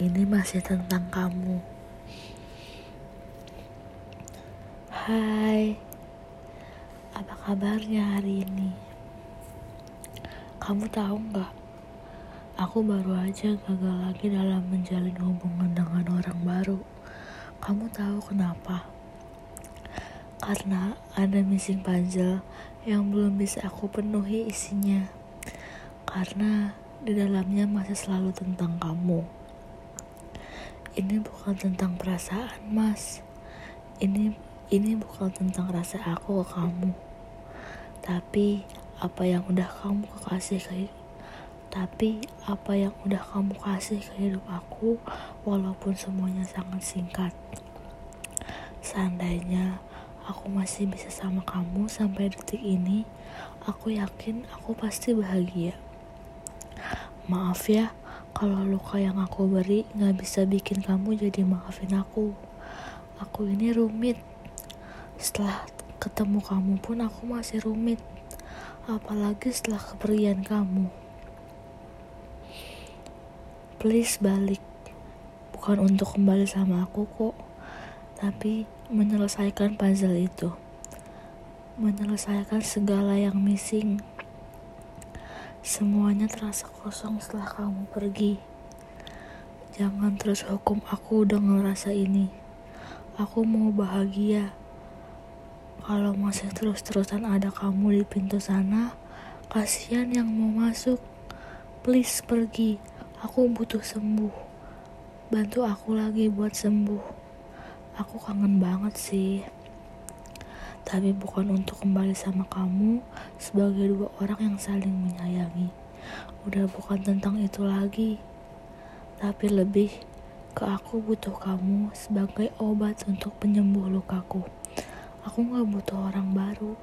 ini masih tentang kamu. Hai, apa kabarnya hari ini? Kamu tahu nggak? Aku baru aja gagal lagi dalam menjalin hubungan dengan orang baru. Kamu tahu kenapa? Karena ada missing puzzle yang belum bisa aku penuhi isinya. Karena di dalamnya masih selalu tentang kamu. Ini bukan tentang perasaan, Mas. Ini ini bukan tentang rasa aku ke kamu. Tapi apa yang udah kamu kasih ke tapi apa yang udah kamu kasih ke hidup aku walaupun semuanya sangat singkat. Seandainya aku masih bisa sama kamu sampai detik ini, aku yakin aku pasti bahagia. Maaf ya, kalau luka yang aku beri gak bisa bikin kamu jadi maafin aku. Aku ini rumit. Setelah ketemu kamu pun aku masih rumit. Apalagi setelah kepergian kamu. Please balik. Bukan untuk kembali sama aku kok. Tapi menyelesaikan puzzle itu. Menyelesaikan segala yang missing. Semuanya terasa kosong setelah kamu pergi. Jangan terus hukum aku udah ngerasa ini. Aku mau bahagia. Kalau masih terus-terusan ada kamu di pintu sana, kasihan yang mau masuk. Please pergi. Aku butuh sembuh. Bantu aku lagi buat sembuh. Aku kangen banget sih tapi bukan untuk kembali sama kamu sebagai dua orang yang saling menyayangi. Udah bukan tentang itu lagi, tapi lebih ke aku butuh kamu sebagai obat untuk penyembuh lukaku. Aku gak butuh orang baru,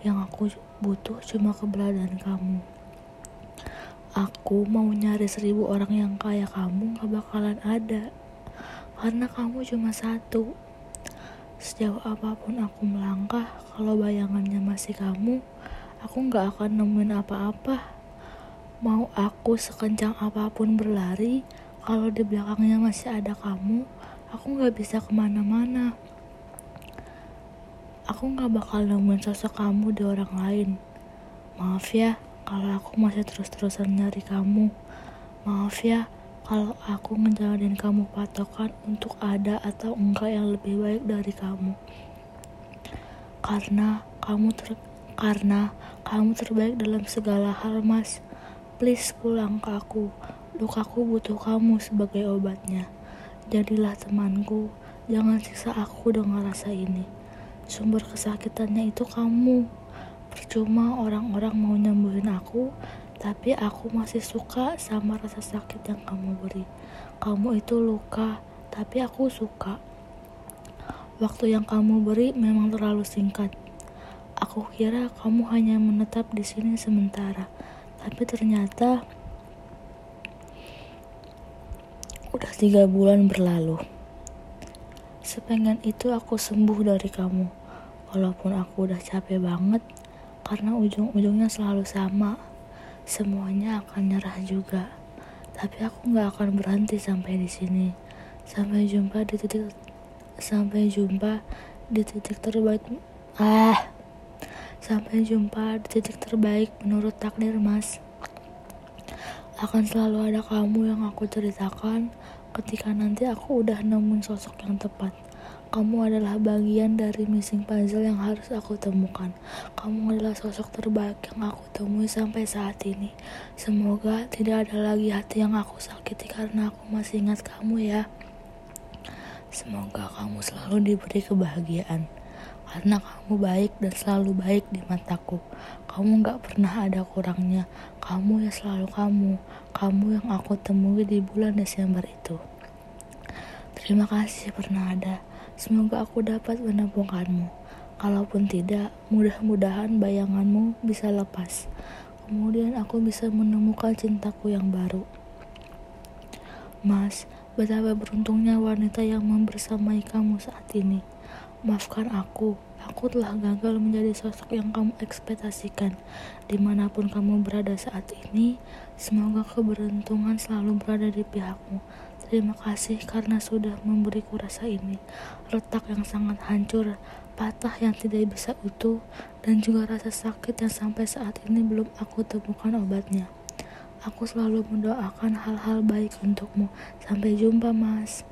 yang aku butuh cuma keberadaan kamu. Aku mau nyari seribu orang yang kayak kamu gak bakalan ada, karena kamu cuma satu. Sejauh apa pun aku melangkah, kalau bayangannya masih kamu, aku gak akan nemuin apa-apa. Mau aku sekencang apa pun berlari, kalau di belakangnya masih ada kamu, aku gak bisa ke mana-mana. Aku gak bakal nemuin sosok kamu di orang lain. Maaf ya, kalau aku masih terus-terusan nyari kamu. Maaf ya, kalau aku ngejalanin kamu patokan untuk ada atau enggak yang lebih baik dari kamu. Karena kamu ter karena kamu terbaik dalam segala hal mas. Please pulang ke aku. Lukaku butuh kamu sebagai obatnya. Jadilah temanku. Jangan siksa aku dengan rasa ini. Sumber kesakitannya itu kamu. Percuma orang-orang mau nyembuhin aku tapi aku masih suka sama rasa sakit yang kamu beri. Kamu itu luka, tapi aku suka. Waktu yang kamu beri memang terlalu singkat. Aku kira kamu hanya menetap di sini sementara, tapi ternyata udah tiga bulan berlalu. Sepengen itu aku sembuh dari kamu, walaupun aku udah capek banget karena ujung-ujungnya selalu sama semuanya akan nyerah juga. Tapi aku nggak akan berhenti sampai di sini. Sampai jumpa di titik sampai jumpa di titik terbaik. Ah, sampai jumpa di titik terbaik menurut takdir Mas. Akan selalu ada kamu yang aku ceritakan ketika nanti aku udah nemuin sosok yang tepat. Kamu adalah bagian dari missing puzzle yang harus aku temukan. Kamu adalah sosok terbaik yang aku temui sampai saat ini. Semoga tidak ada lagi hati yang aku sakiti karena aku masih ingat kamu ya. Semoga kamu selalu diberi kebahagiaan. Karena kamu baik dan selalu baik di mataku. Kamu gak pernah ada kurangnya. Kamu yang selalu kamu. Kamu yang aku temui di bulan Desember itu. Terima kasih pernah ada. Semoga aku dapat menemukanmu. Kalaupun tidak, mudah-mudahan bayanganmu bisa lepas. Kemudian aku bisa menemukan cintaku yang baru. Mas, betapa beruntungnya wanita yang membersamai kamu saat ini. Maafkan aku, aku telah gagal menjadi sosok yang kamu ekspektasikan. Di mana pun kamu berada saat ini, semoga keberuntungan selalu berada di pihakmu. Terima kasih karena sudah memberiku rasa ini. Retak yang sangat hancur, patah yang tidak bisa utuh, dan juga rasa sakit yang sampai saat ini belum aku temukan obatnya. Aku selalu mendoakan hal-hal baik untukmu. Sampai jumpa, Mas.